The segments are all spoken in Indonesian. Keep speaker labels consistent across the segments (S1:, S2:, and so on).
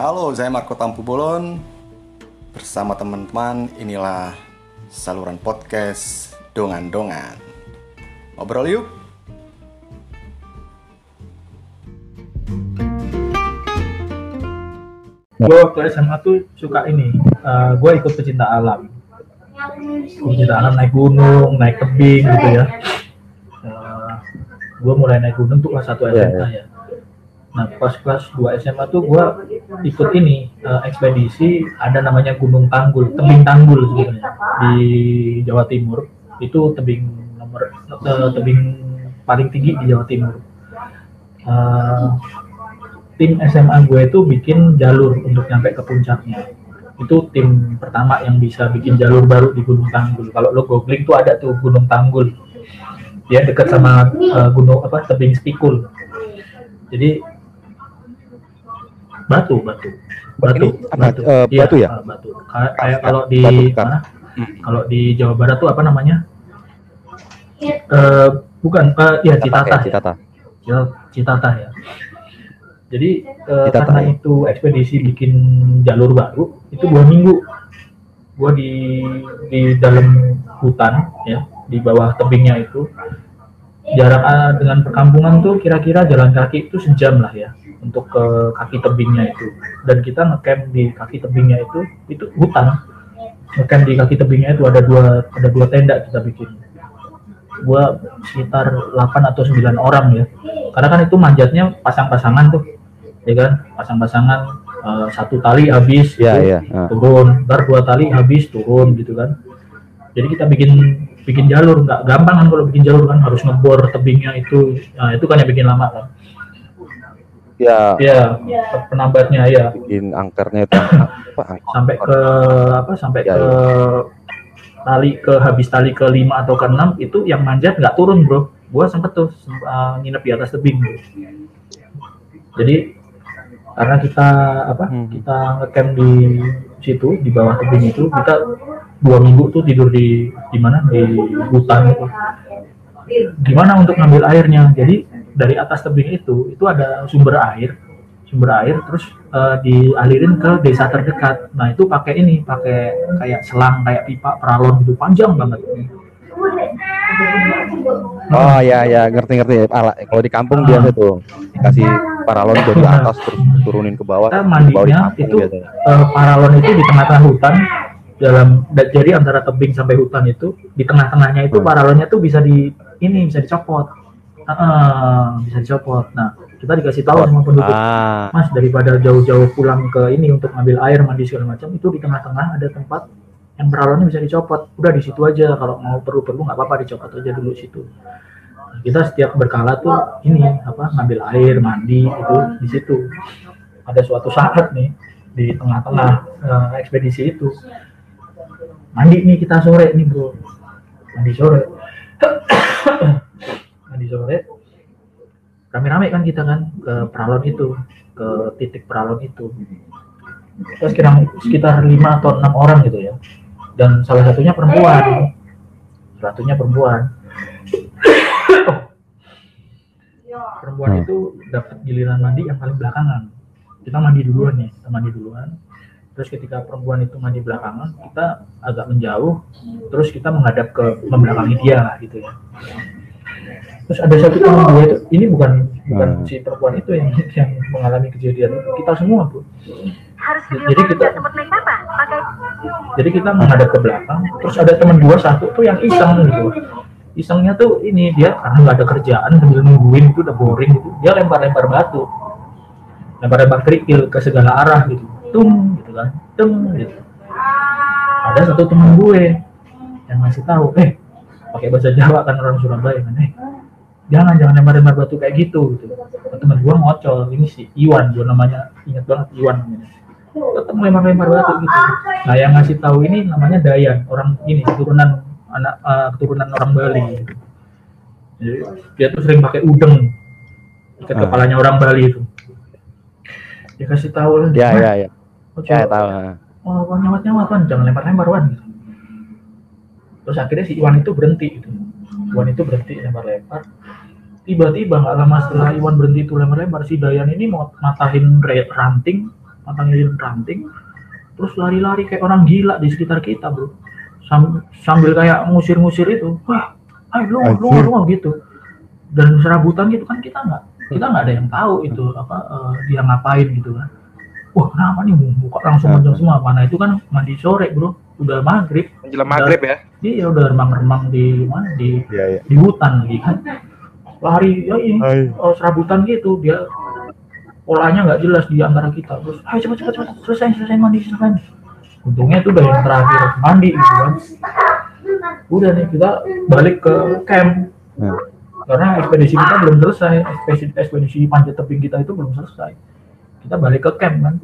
S1: Halo, saya Marco Tampu Bolon. Bersama teman-teman, inilah saluran podcast Dongan-Dongan. Ngobrol yuk.
S2: gue waktu SMA tuh suka ini uh, gue ikut pecinta alam pecinta alam naik gunung naik tebing gitu ya uh, gue mulai naik gunung tuh kelas 1 SMA
S3: Iya,
S2: ya nah pas kelas 2 SMA tuh gue ikut ini uh, ekspedisi ada namanya Gunung Tanggul tebing Tanggul sebenarnya di Jawa Timur itu tebing nomor uh, tebing paling tinggi di Jawa Timur Uh, tim SMA gue itu bikin jalur untuk nyampe ke puncaknya. Itu tim pertama yang bisa bikin jalur baru di Gunung Tanggul. Kalau lo googling tuh ada tuh Gunung Tanggul. Dia dekat sama uh, gunung apa tebing Stikul. Jadi batu batu batu
S3: Ini apa, eh,
S2: Iya,
S3: batu ya?
S2: uh, batu Kayak- kayak kalau di
S3: Batu
S2: mana
S3: Hmm.
S2: kalau di Jawa Barat tuh apa namanya Eh, bukan uh, ya Citatah ya.
S3: Citata.
S2: ya Citatah ya. Jadi eh,
S3: Citatah,
S2: karena
S3: ya.
S2: itu ekspedisi bikin jalur baru itu dua minggu. Gua di di dalam hutan ya di bawah tebingnya itu jarak dengan perkampungan tuh kira-kira jalan kaki itu sejam lah ya untuk ke kaki tebingnya itu. Dan kita ngecamp di kaki tebingnya itu itu hutan. Ngecamp di kaki tebingnya itu ada dua ada dua tenda kita bikin. Gua sekitar 8 atau 9 orang ya. Karena kan itu manjatnya pasang-pasangan tuh ya kan? Pasang-pasangan eh, satu tali habis
S3: Iya,
S2: itu
S3: iya. Ah.
S2: turun. Ntar dua tali habis turun gitu kan? Jadi kita bikin bikin jalur. Nggak gampang kan kalau bikin jalur kan? Harus ngebor tebingnya itu. Nah itu kan yang bikin lama kan
S3: Ya,
S2: ya penambatnya ya
S3: bikin angkernya itu apa? angker?
S2: sampai ke apa sampai
S3: Ya,
S2: ke tali ke habis tali ke 5 atau ke 6 itu yang manjat nggak turun bro gua sempet tuh uh, nginep di atas tebing bro. jadi karena kita apa
S3: Hmm.
S2: kita ngecamp di situ di bawah tebing itu kita dua minggu tuh tidur di di mana di hutan itu gimana untuk ngambil airnya jadi dari atas tebing itu itu ada sumber air sumber air terus eh, dialirin ke desa terdekat nah itu pakai ini pakai kayak selang kayak pipa peralon gitu panjang banget
S3: Oh ya ya ngerti ngerti. Ala, kalau di kampung
S2: Ah.
S3: biasa tuh dikasih paralon dari atas terus turunin ke bawah.
S2: kita mandinya itu
S3: biasanya.
S2: eh, paralon itu di tengah-tengah hutan dalam da- jadi antara tebing sampai hutan itu di tengah-tengahnya itu
S3: Hmm.
S2: paralonnya tuh bisa di ini bisa dicopot Ah, bisa dicopot. Nah kita dikasih tahu sama penduduk.
S3: Ah,
S2: Mas daripada jauh-jauh pulang ke ini untuk ngambil air mandi segala macam itu di tengah-tengah ada tempat yang paralonnya bisa dicopot. Udah di situ aja. Kalau mau perlu-perlu nggak apa-apa dicopot aja dulu situ. Nah, kita setiap berkala tuh ini apa ngambil air mandi itu di situ. Ada suatu saat nih di tengah-tengah eh, ekspedisi itu. Mandi nih kita sore nih bro. Mandi sore mandi sore rame-rame kan kita kan ke peralon itu ke titik peralon itu. Terus kira sekitar lima atau enam orang gitu ya. Dan salah satunya perempuan. Satunya perempuan. Perempuan itu dapat giliran mandi yang paling belakangan. Kita mandi duluan nih kita mandi duluan. Terus ketika perempuan itu mandi belakangan kita agak menjauh. Terus kita menghadap ke membelakangi dia lah gitu ya terus ada satu teman gue itu ini bukan bukan
S3: Hmm.
S2: si perempuan itu yang yang mengalami kejadian itu kita semua bro
S4: harus
S2: Jadi kita-
S4: nggak sempat naik apa? Pakai
S2: jadi kita menghadap ke belakang terus ada teman gua satu tuh yang iseng gitu. Isengnya tuh ini dia karena nggak ada kerjaan sambil nungguin itu udah boring gitu. Dia lempar-lempar batu. Lempar-lempar kerikil ke segala arah gitu. Tung gitu kan. Tung gitu. Ada satu teman gue yang ngasih tahu eh pakai bahasa Jawa kan orang Surabaya kan eh jangan jangan lempar-lempar batu kayak gitu gitu teman gua ngocol ini si Iwan gua namanya ingat banget Iwan namanya tetap lempar-lempar batu gitu. Nah yang ngasih tahu ini namanya Dayan, orang ini keturunan anak eh, keturunan orang Bali. Gitu. Jadi dia tuh sering pakai udeng ikat
S3: Ah.
S2: kepalanya orang Bali itu. Dia kasih tahu lah.
S3: ya
S2: "Mas,
S3: ya ya. Ya
S2: cowok-
S3: tahu.
S2: Oh, kok nyawat nyawat kan, jangan lempar lempar wan. Gitu. Terus akhirnya si Iwan itu berhenti gitu. Iwan itu berhenti lempar lempar. Tiba-tiba nggak lama setelah Iwan berhenti itu lempar lempar si Dayan ini mau matahin ranting matangin ranting terus lari-lari kayak orang gila di sekitar kita bro. Sam- sambil kayak ngusir-ngusir itu wah ayo lu lu lu gitu. Dan serabutan gitu kan kita nggak kita nggak ada yang tahu itu apa eh, dia ngapain gitu kan. Wah kenapa nih muka langsung panjang semua? Mana itu kan mandi sore bro. Udah maghrib.
S5: Menjelang maghrib ya.
S2: dia udah remang-remang di mana? Di
S3: Iya iya.
S2: di hutan lagi kan lari ya ini
S3: Hai.
S2: oh, serabutan gitu dia polanya nggak jelas di antara kita. Terus ayo cepat cepat cepat selesai selesai mandi selesai untungnya itu udah yang terakhir mandi gitu kan. Udah nih kita balik ke camp.
S3: Nah.
S2: karena ekspedisi kita belum selesai ekspedisi ekspedisi panjat tebing kita itu belum selesai. Kita balik ke camp kan.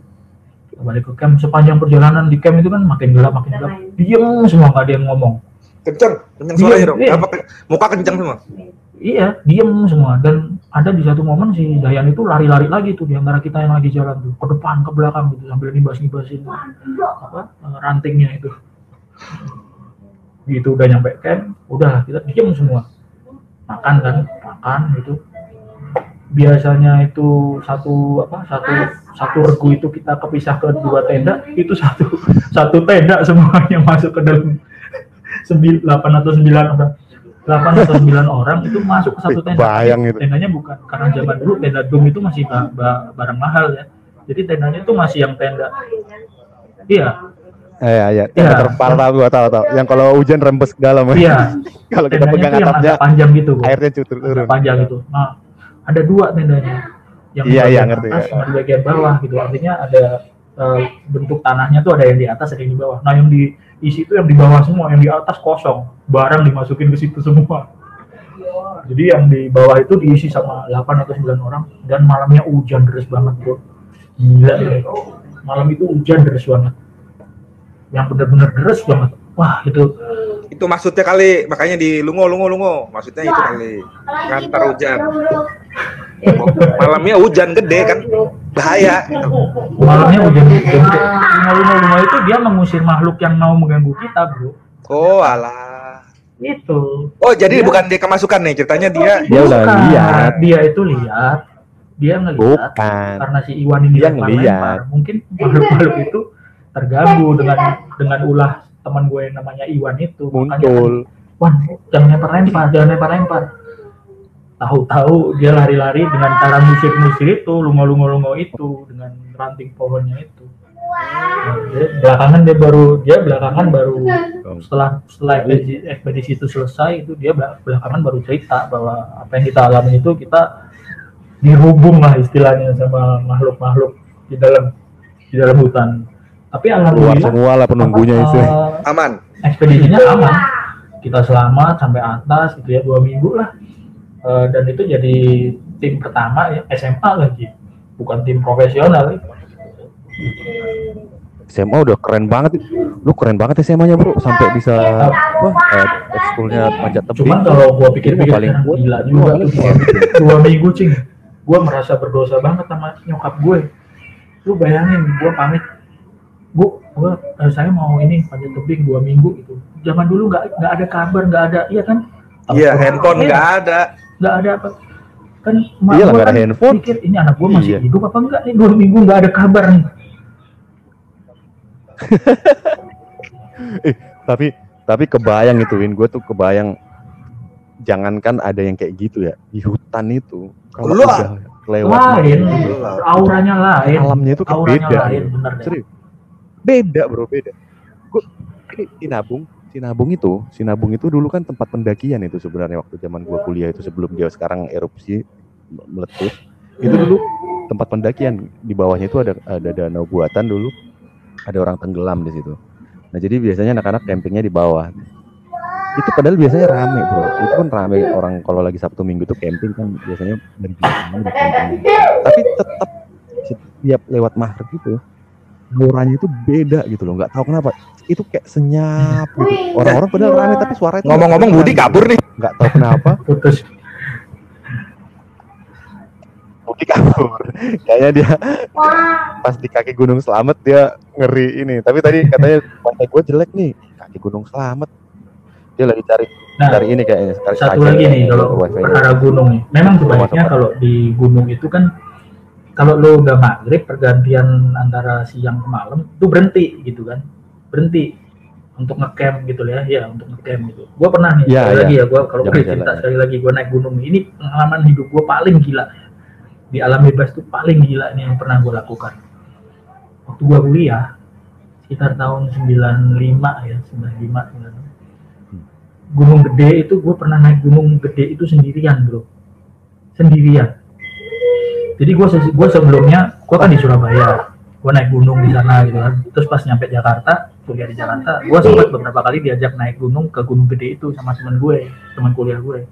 S2: Kita balik ke camp. Sepanjang perjalanan di camp itu kan makin gelap makin gelap. Diem semua nggak ada yang ngomong.
S5: Kenceng, kenceng
S2: Iya,
S5: suaranya dong.
S2: iya.
S5: Muka kenceng semua.
S2: Iya, diem semua dan ada di satu momen si Dayan itu lari-lari lagi tuh di antara kita yang lagi jalan tuh ke depan ke belakang gitu sambil nibas-nibasin apa rantingnya itu. Gitu udah nyampe camp, udah kita diem semua. Makan kan, makan gitu. Biasanya itu satu apa satu satu regu itu kita kepisah ke dua tenda, itu satu satu tenda semuanya masuk ke dalam sembilan delapan atau sembilan orang 8 atau 9 orang itu masuk ke satu tenda.
S3: bayang itu.
S2: Tendanya bukan karena zaman dulu tenda dom itu masih ba- ba- barang mahal ya. Jadi tendanya itu masih yang tenda. Iya,
S3: Iya iya.
S2: Iya.
S3: Yang terpal tahu gua tahu tahu. Yang kalau hujan rembes ke dalam.
S2: iya.
S3: kalau kita pegang atapnya
S2: panjang gitu, Bu.
S3: airnya cutur turun.
S2: panjang gitu. Nah, ada dua tendanya. Yang
S3: Iya,
S2: di
S3: iya, ngerti,
S2: atas
S3: ya.
S2: sama di bagian bawah gitu. Artinya ada eh, bentuk tanahnya tuh ada yang di atas, ada yang di bawah. Nah, yang diisi itu yang di bawah semua, yang di atas kosong. Barang dimasukin ke situ semua. Jadi yang di bawah itu diisi sama 8 atau 9 orang dan malamnya hujan deras banget, Bro. Gila ya. Malam itu hujan deras banget. Yang benar-benar deras banget. Wah, itu
S5: Itu maksudnya kali, makanya di lungo lungo lungo. Maksudnya itu kali. Ngantar hujan. Malamnya hujan gede kan. Bahaya.
S2: malamnya hujan hujan gede. Lima-lima itu dia mengusir makhluk yang mau mengganggu kita, Bro.
S5: Oh alah.
S2: Itu.
S5: Oh jadi bukan dia kemasukan nih ceritanya dia.
S3: Dia udah lihat.
S2: Dia itu lihat. Dia ngelihat
S3: Bukan.
S2: karena si Iwan ini
S3: Dia ngeliat.
S2: Mungkin makhluk-makhluk itu terganggu dengan dengan ulah teman gue yang namanya Iwan itu. Makanya kan,
S3: Muncul.
S2: Wan, jangan lempar-lempar, jangan lempar-lempar. Tahu-tahu dia lari-lari dengan cara musik-musik itu, lungo-lungo-lungo itu, dengan ranting pohonnya itu. Nah, dia- belakangan dia baru, dia belakangan baru setelah setelah ekspedisi, ekspedisi itu selesai itu dia bela- belakangan baru cerita bahwa apa yang kita alami itu kita dihubung lah istilahnya sama makhluk-makhluk di dalam di dalam hutan. Tapi alhamdulillah
S3: semua lah penunggunya
S2: apa,
S3: itu.
S2: eh,
S5: Aman.
S2: ekspedisinya aman kita selamat sampai atas gitu ya dua minggu lah Eh, dan itu jadi tim pertama ya SMA lagi bukan tim profesional ya.
S3: SMA udah keren banget. Lu keren banget SMA-nya, Bro. Sampai bisa apa? Eh, ekskulnya panjat tebing.
S2: cuman kalau gua pikir-pikir
S3: paling
S2: gila
S3: Gua
S2: juga tuh
S3: kuat.
S2: dua minggu cing gua merasa berdosa banget sama nyokap gue lu bayangin gua pamit bu gua eh, saya mau ini panjat tebing dua minggu itu zaman dulu nggak nggak ada kabar nggak ada iya kan?
S5: Iya handphone
S2: Iya.
S5: nggak ada.
S2: nggak ada apa. Kan emak
S3: Iya
S2: gua kan
S3: handphone.
S2: pikir ini anak gua masih
S3: Iya.
S2: hidup apa enggak nih? Dua minggu nggak ada kabar nih.
S3: Eh, tapi tapi kebayang itu Win, gue tuh kebayang jangankan ada yang kayak gitu ya di hutan itu kalau udah lewat
S2: lain.
S3: malam,
S2: auranya lain.
S3: Alamnya itu kan
S2: auranya
S3: beda.
S2: lain bener deh.
S3: Serius beda bro beda. Gua ini Sinabung Sinabung itu Sinabung itu dulu kan tempat pendakian itu sebenarnya waktu zaman gua kuliah itu sebelum dia sekarang erupsi me- meletus. Itu dulu tempat pendakian di bawahnya itu ada ada danau buatan dulu. Ada orang tenggelam di situ. Nah jadi biasanya anak-anak campingnya di bawah. Itu padahal biasanya rame bro. Itu kan rame orang kalau lagi sabtu minggu tuh camping kan biasanya udah camping tapi tetap setiap lewat maghrib itu auranya itu beda gitu loh nggak tahu kenapa. Itu kayak senyap gitu. Orang-orang padahal rame tapi suara itu
S5: Ngomong-ngomong Budi kabur nih.
S3: nggak tahu kenapa.
S2: Putus.
S3: Budi kabur. Kayaknya dia pas di kaki Gunung Selamet dia ngeri ini. Tapi tadi katanya pantai gue jelek nih kaki Gunung Selamet dia lagi cari
S2: nah
S3: cari ini kayaknya cari
S2: satu lagi nih kalau perkara gunung nih. Memang sebaiknya
S3: Masuk.
S2: kalau di gunung itu kan kalau lo udah maghrib pergantian antara siang ke malam itu berhenti gitu kan. Berhenti untuk ngecamp gitu ya. Ya untuk ngecamp gitu. Gue pernah nih
S3: Ya,
S2: sekali
S3: ya.
S2: lagi ya gue kalau
S3: Jalan-jalan,
S2: cerita
S3: ya.
S2: sekali lagi gue naik gunung ini pengalaman hidup gue paling gila. Di alam bebas tuh paling gila nih yang pernah gue lakukan. Waktu gue kuliah sekitar tahun 95 ya 95 gunung gede itu gue pernah naik gunung gede itu sendirian bro. Sendirian jadi gue gue sebelumnya gue kan di Surabaya. Gue naik gunung di sana gitu kan. Terus pas nyampe Jakarta kuliah di Jakarta gue sempat beberapa kali diajak naik gunung ke gunung gede itu sama temen gue teman kuliah gue.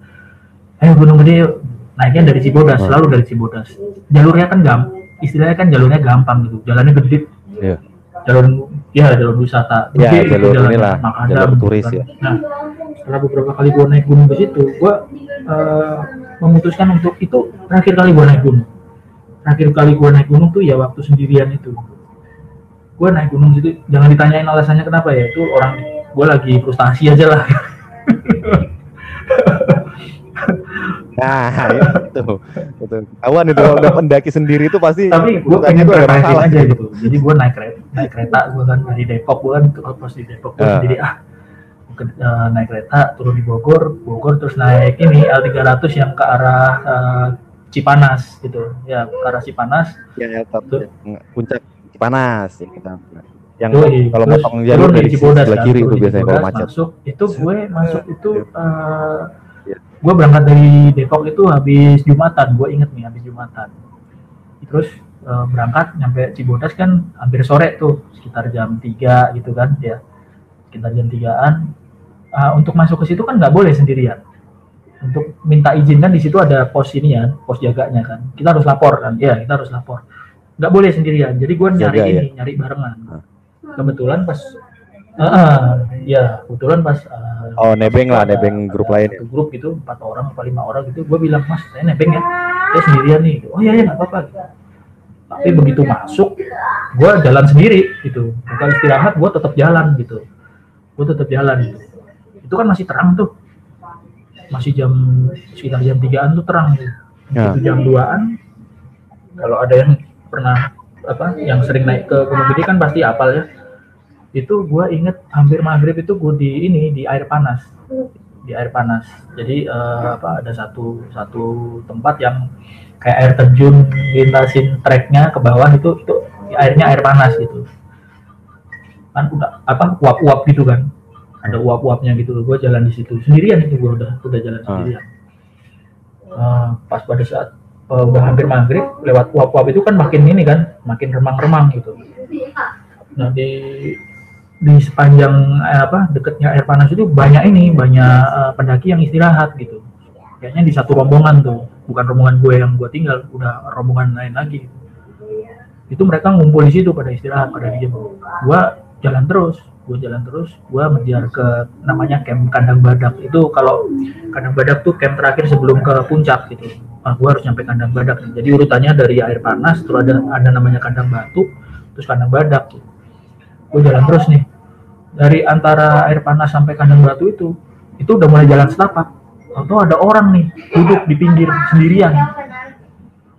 S2: Eh gunung gede yuk. Naiknya dari Cibodas selalu dari Cibodas. Jalurnya kan gam istilahnya kan jalurnya gampang gitu. Jalannya gede.
S3: Iya.
S2: jalur ya jalur wisata.
S3: Ya,
S2: Gede itu
S3: jalur
S2: jalannya,
S3: inilah,
S2: makadam
S3: jalur
S2: gitu
S3: turis
S2: kan.
S3: ya.
S2: nah setelah beberapa kali gue naik gunung ke situ gue eh, memutuskan untuk itu terakhir kali gue naik gunung terakhir kali gue naik gunung tuh ya waktu sendirian itu gue naik gunung situ jangan ditanyain alasannya kenapa ya itu orang gue lagi frustasi aja lah
S3: Nah, itu. Itu. Kawan itu kalau udah pendaki sendiri itu pasti
S2: tapi gue pengen preparein
S3: masalah
S2: aja gitu jadi gue naik kereta naik kereta gue kan dari Depok gue kan pas di Depok gue
S3: Ah.
S2: sendiri ah ke- eh, naik kereta turun di Bogor Bogor terus naik ini L300 yang ke arah eh, Cipanas gitu. Ya ke arah Cipanas.
S3: Yang top puncak panas ya kita. Yang
S2: Yoi,
S3: kalau
S2: terus
S3: motong jalur dari
S2: Cibodas,
S3: sebelah
S2: kan,
S3: kiri itu biasanya kalau macet.
S2: masuk itu gue masuk itu eh
S3: Iya.
S2: gue berangkat dari Depok itu habis Jumatan gue inget nih habis Jumatan. Terus eh, berangkat nyampe Cibodas kan hampir sore tuh sekitar jam 3 gitu kan ya. Sekitar jam 3an untuk masuk ke situ kan nggak boleh sendirian untuk minta izin kan di situ ada pos ini ya pos jaganya kan. Kita harus lapor kan. Ya kita harus lapor. Nggak boleh sendirian. Jadi gue nyari
S3: Jaga, ya?
S2: ini nyari barengan. Kebetulan pas Ah, ah, ya kebetulan pas ah,
S3: Oh, nebeng lah,
S2: ada-
S3: nebeng grup
S2: ada
S3: lain ya.
S2: grup gitu empat orang atau lima orang gitu gue bilang mas saya nebeng ya. Saya sendirian nih. Oh iya ya nggak apa-apa. Tapi begitu masuk gue jalan sendiri gitu. Bukan istirahat gue tetap jalan gitu. Gue tetap jalan gitu. Itu kan masih terang tuh masih jam sekitar jam 3an tuh terang gitu.
S3: Ya.
S2: Jam 2an kalau ada yang pernah apa yang sering naik ke Gunung Gede kan pasti apal ya. Itu gue inget hampir maghrib itu gue di ini di air panas. Di air panas. Jadi eh, apa ada satu satu tempat yang kayak air terjun lintasin treknya ke bawah itu itu airnya air panas gitu. Kan udah apa uap-uap gitu kan ada uap-uapnya gitu gue jalan di situ. Sendirian itu gue udah udah jalan
S3: Ah.
S2: sendirian. Eh, pas pada saat eh, udah hampir maghrib lewat uap-uap itu kan makin ini kan makin remang-remang gitu. Nah di di sepanjang eh, apa dekatnya air panas itu banyak ini banyak eh, pendaki yang istirahat gitu. Kayaknya di satu rombongan tuh bukan rombongan gue yang gue tinggal udah rombongan lain lagi. Itu mereka ngumpul di situ pada istirahat pada diem gue jalan terus gue jalan terus gue mengejar ke namanya camp kandang badak. Itu kalau kandang badak tuh camp terakhir sebelum ke puncak gitu. Ah, gue harus nyampe kandang badak nih. jadi urutannya dari air panas terus ada ada namanya kandang batu terus kandang badak. Gue jalan terus nih. Dari antara air panas sampai kandang batu itu itu udah mulai jalan setapak. Atau ada orang nih duduk di pinggir sendirian.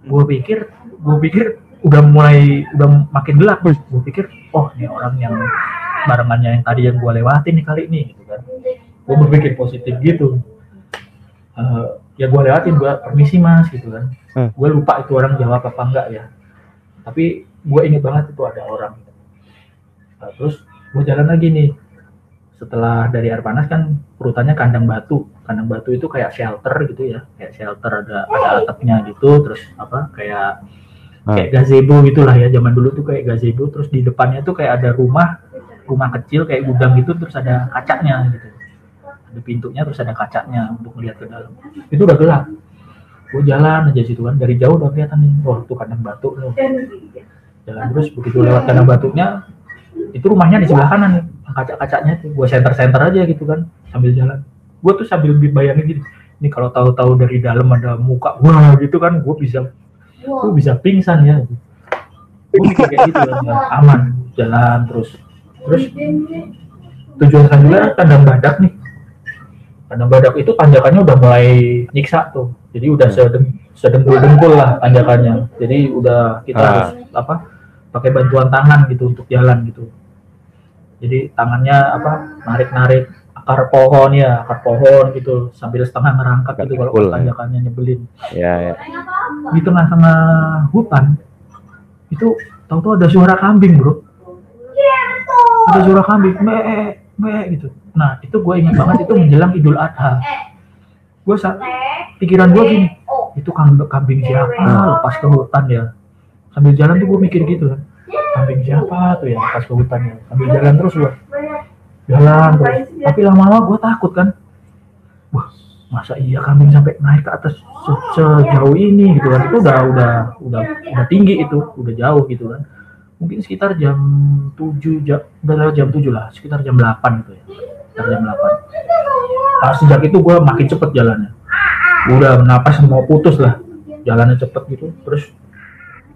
S2: Gue pikir gue pikir udah mulai udah makin gelap. Gue pikir oh ini orang yang barengannya yang tadi yang gue lewatin nih kali ini gitu kan. Gue berpikir positif gitu. Eh, ya gue lewatin gue permisi mas gitu kan.
S3: Hmm.
S2: gue lupa itu orang jawab apa enggak ya. Tapi gue inget banget itu ada orang. Nah, terus gue jalan lagi nih. Setelah dari air panas kan urutannya kandang batu. Kandang batu itu kayak shelter gitu ya. Kayak shelter ada ada atapnya gitu terus apa kayak kayak gazebo gitulah ya. Zaman dulu tuh kayak gazebo terus di depannya tuh kayak ada rumah rumah kecil kayak gudang gitu terus ada kacanya gitu. Ada pintunya terus ada kacanya untuk melihat ke dalam. Itu udah gelap. Gue jalan aja situ kan. Dari jauh udah kelihatan nih. Wah tuh kandang batu nih jalan terus begitu lewat kandang batunya itu rumahnya di sebelah kanan. Nih kaca-kacanya tuh gue center-center aja gitu kan sambil jalan. Gue tuh sambil bayangin gitu ini kalau tahu-tahu dari dalam ada muka wah gitu kan gue bisa gue bisa pingsan ya. Gue mikir kayak gitu kan ya, aman jalan terus terus tujuan selanjutnya kandang badak nih kandang badak itu tanjakannya udah mulai nyiksa tuh jadi udah
S3: Hmm.
S2: sedeng sedengkul dengkul lah tanjakannya jadi udah kita
S3: Ah.
S2: harus apa pakai bantuan tangan gitu untuk jalan gitu jadi tangannya apa narik narik akar pohon ya akar pohon gitu sambil setengah ngerangkak gitu kalau
S3: ya.
S2: tanjakannya nyebelin
S3: Ya, ya.
S2: di tengah-tengah hutan itu tahu-tahu ada suara kambing bro ada suara kambing me me gitu. Nah itu gue ingat banget itu menjelang idul adha. Gue saat pikiran gue gini itu kambing, kambing siapa? Lepas ke hutan ya. Sambil jalan tuh gue mikir gitu kan. Kambing siapa tuh ya lepas ke hutan ya? Sambil jalan terus gue jalan terus. Tapi lama-lama gue takut kan. Wah masa iya kambing sampai naik ke atas se- sejauh ini gitu kan? Itu udah udah udah udah tinggi itu udah jauh gitu kan mungkin sekitar jam 7 jam udah jam 7 lah sekitar jam 8 gitu ya. Sekitar jam 8 nah, sejak itu gue makin cepet jalannya. Udah napas mau putus lah jalannya cepet gitu. Terus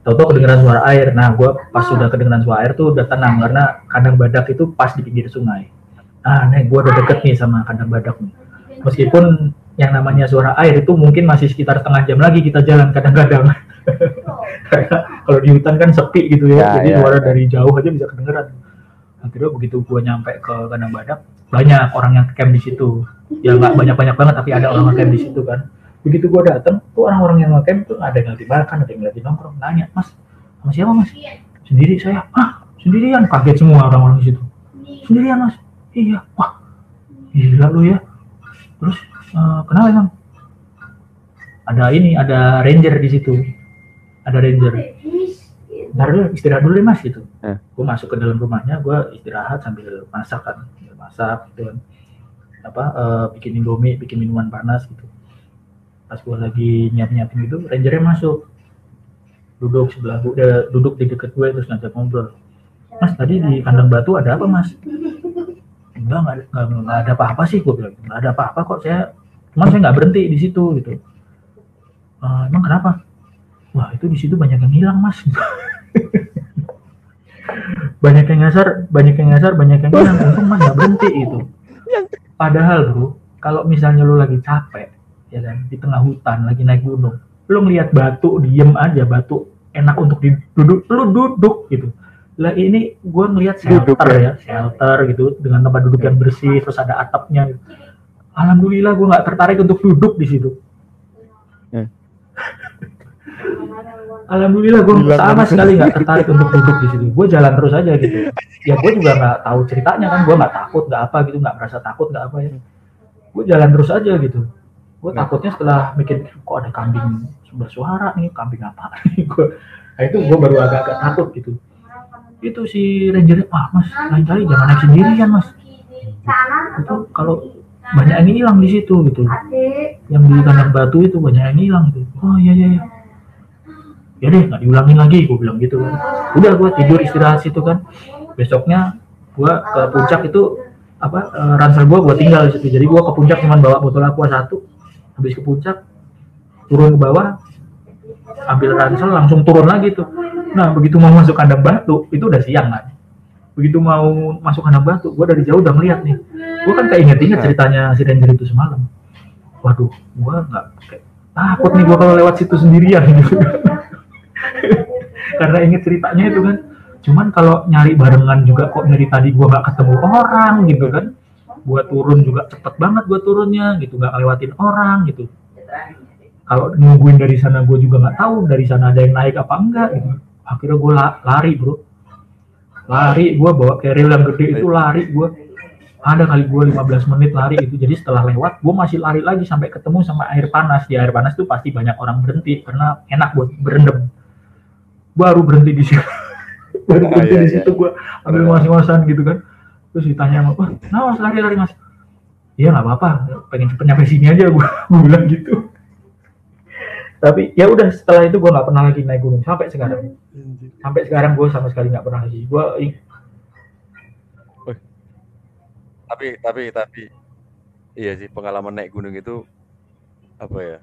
S2: tahu-tahu kedengeran suara air. Nah gue pas sudah kedengeran suara air tuh udah tenang karena kandang badak itu pas di pinggir sungai. Ah nih gue udah deket nih sama kandang badak nih. Meskipun yang namanya suara air itu mungkin masih sekitar setengah jam lagi kita jalan kadang-kadang kalau di hutan kan sepi gitu ya,
S3: Ya,
S2: jadi
S3: ya,
S2: suara
S3: ya.
S2: dari jauh aja bisa kedengeran. Akhirnya begitu gue nyampe ke kandang badak banyak orang yang camp di situ. Ya nggak banyak-banyak banget tapi ada orang yang camp di situ kan. Begitu gue datang tuh orang-orang yang camp tuh ada yang lagi makan ada yang lagi nongkrong nanya mas sama siapa mas? Sendiri saya. Ah sendirian. Kaget semua orang-orang di situ. Sendirian. Mas? Iya. Wah gila lu ya. Terus eh, kenapa emang ada ini ada ranger di situ ada ranger Ntar dulu istirahat dulu deh mas gitu.
S3: Eh.
S2: gue masuk ke dalam rumahnya gue istirahat sambil masak kan sambil masak gitu kan. Apa eh, bikin indomie bikin minuman panas gitu. Pas gue lagi nyiap nyiapin gitu rangernya masuk. Duduk sebelah gue duduk di deket gue terus ngajak ngobrol. Mas tadi di kandang batu ada apa mas? Enggak nggak ada nggak, nggak ada apa-apa sih gue bilang. Nggak ada apa-apa kok saya cuman saya nggak berhenti di situ gitu. "Eh, emang kenapa wah itu di situ banyak yang hilang mas banyak yang nyasar banyak yang nyasar banyak yang hilang untung mas nggak berhenti itu padahal bro kalau misalnya lu lagi capek ya kan di tengah hutan lagi naik gunung lu ngeliat batu diem aja batu enak untuk duduk lu duduk gitu lah ini gue ngeliat
S3: Duduk,
S2: shelter
S3: ya.
S2: ya shelter gitu dengan tempat duduk yang bersih terus ada atapnya gitu. alhamdulillah gue nggak tertarik untuk duduk di situ
S3: Ya.
S2: Alhamdulillah gue sama
S3: kan.
S2: sekali nggak tertarik untuk duduk di situ gue jalan terus aja gitu. Ya gue juga nggak tahu ceritanya kan. Gue nggak takut nggak apa gitu. Nggak merasa takut nggak apa ya. Gue jalan terus aja gitu. Gue takutnya setelah mikir kok ada kambing bersuara nih? Kambing apa? Nih gue nah itu gue baru agak-agak takut gitu. Itu si rangernya wah mas lain kali jangan naik sendirian mas. Itu kalau banyak yang hilang di situ gitu. Yang di kandang batu itu banyak yang hilang gitu. Oh iya iya iya ya deh nggak diulangin lagi gue bilang gitu kan. Udah gue tidur istirahat situ kan. Besoknya gue ke puncak itu apa eh, ransel gue gue tinggal di situ. Jadi gue ke puncak cuman bawa botol aqua satu. Habis ke puncak turun ke bawah ambil ransel langsung turun lagi tuh. Nah begitu mau masuk kandang batu itu udah siang kan begitu mau masuk kandang batu gue dari jauh udah ngeliat nih. Gue kan kayak inget-inget ceritanya si ranger itu semalam. Waduh gue nggak takut nih gue kalau lewat situ sendirian gitu karena inget ceritanya itu kan. Cuman kalau nyari barengan juga kok dari tadi gue nggak ketemu orang gitu kan. Gue turun juga cepet banget gue turunnya gitu nggak ngelewatin orang gitu. Kalau nungguin dari sana gue juga nggak tahu dari sana ada yang naik apa enggak gitu. Akhirnya gue lari bro. Lari gue bawa keril yang gede itu lari gue ada kali gue 15 menit lari itu jadi setelah lewat gue masih lari lagi sampai ketemu sama air panas. Di air panas tuh pasti banyak orang berhenti karena enak buat berendam baru berhenti di situ. Baru
S3: Ah,
S2: berhenti
S3: iya,
S2: di
S3: iya.
S2: situ gue ambil mas-masan gitu kan. Terus ditanya sama wah nah mas lari lari mas. Iya nggak apa-apa. Pengen cepet nyampe sini aja gue gue bilang gitu. Tapi ya udah setelah itu gue nggak pernah lagi naik gunung sampai sekarang. Sampai sekarang gue sama sekali nggak pernah lagi. Gue
S3: tapi tapi tapi. Iya sih pengalaman naik gunung itu apa ya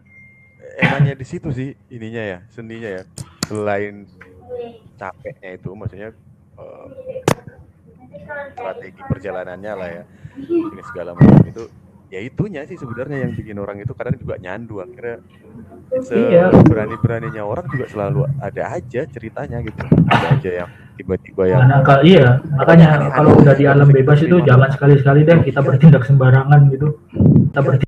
S3: enaknya di situ sih ininya ya seninya ya selain capeknya itu maksudnya eh, strategi perjalanannya lah ya ini segala macam itu ya itunya sih sebenarnya yang bikin orang itu kadang juga nyandu akhirnya
S2: Iya.
S3: berani beraninya orang juga selalu ada aja ceritanya gitu ada aja yang tiba-tiba yang
S2: Karena kalau iya, makanya kalau udah di alam bebas itu jangan sekali-sekali deh kita bertindak sembarangan gitu. Kita bertindak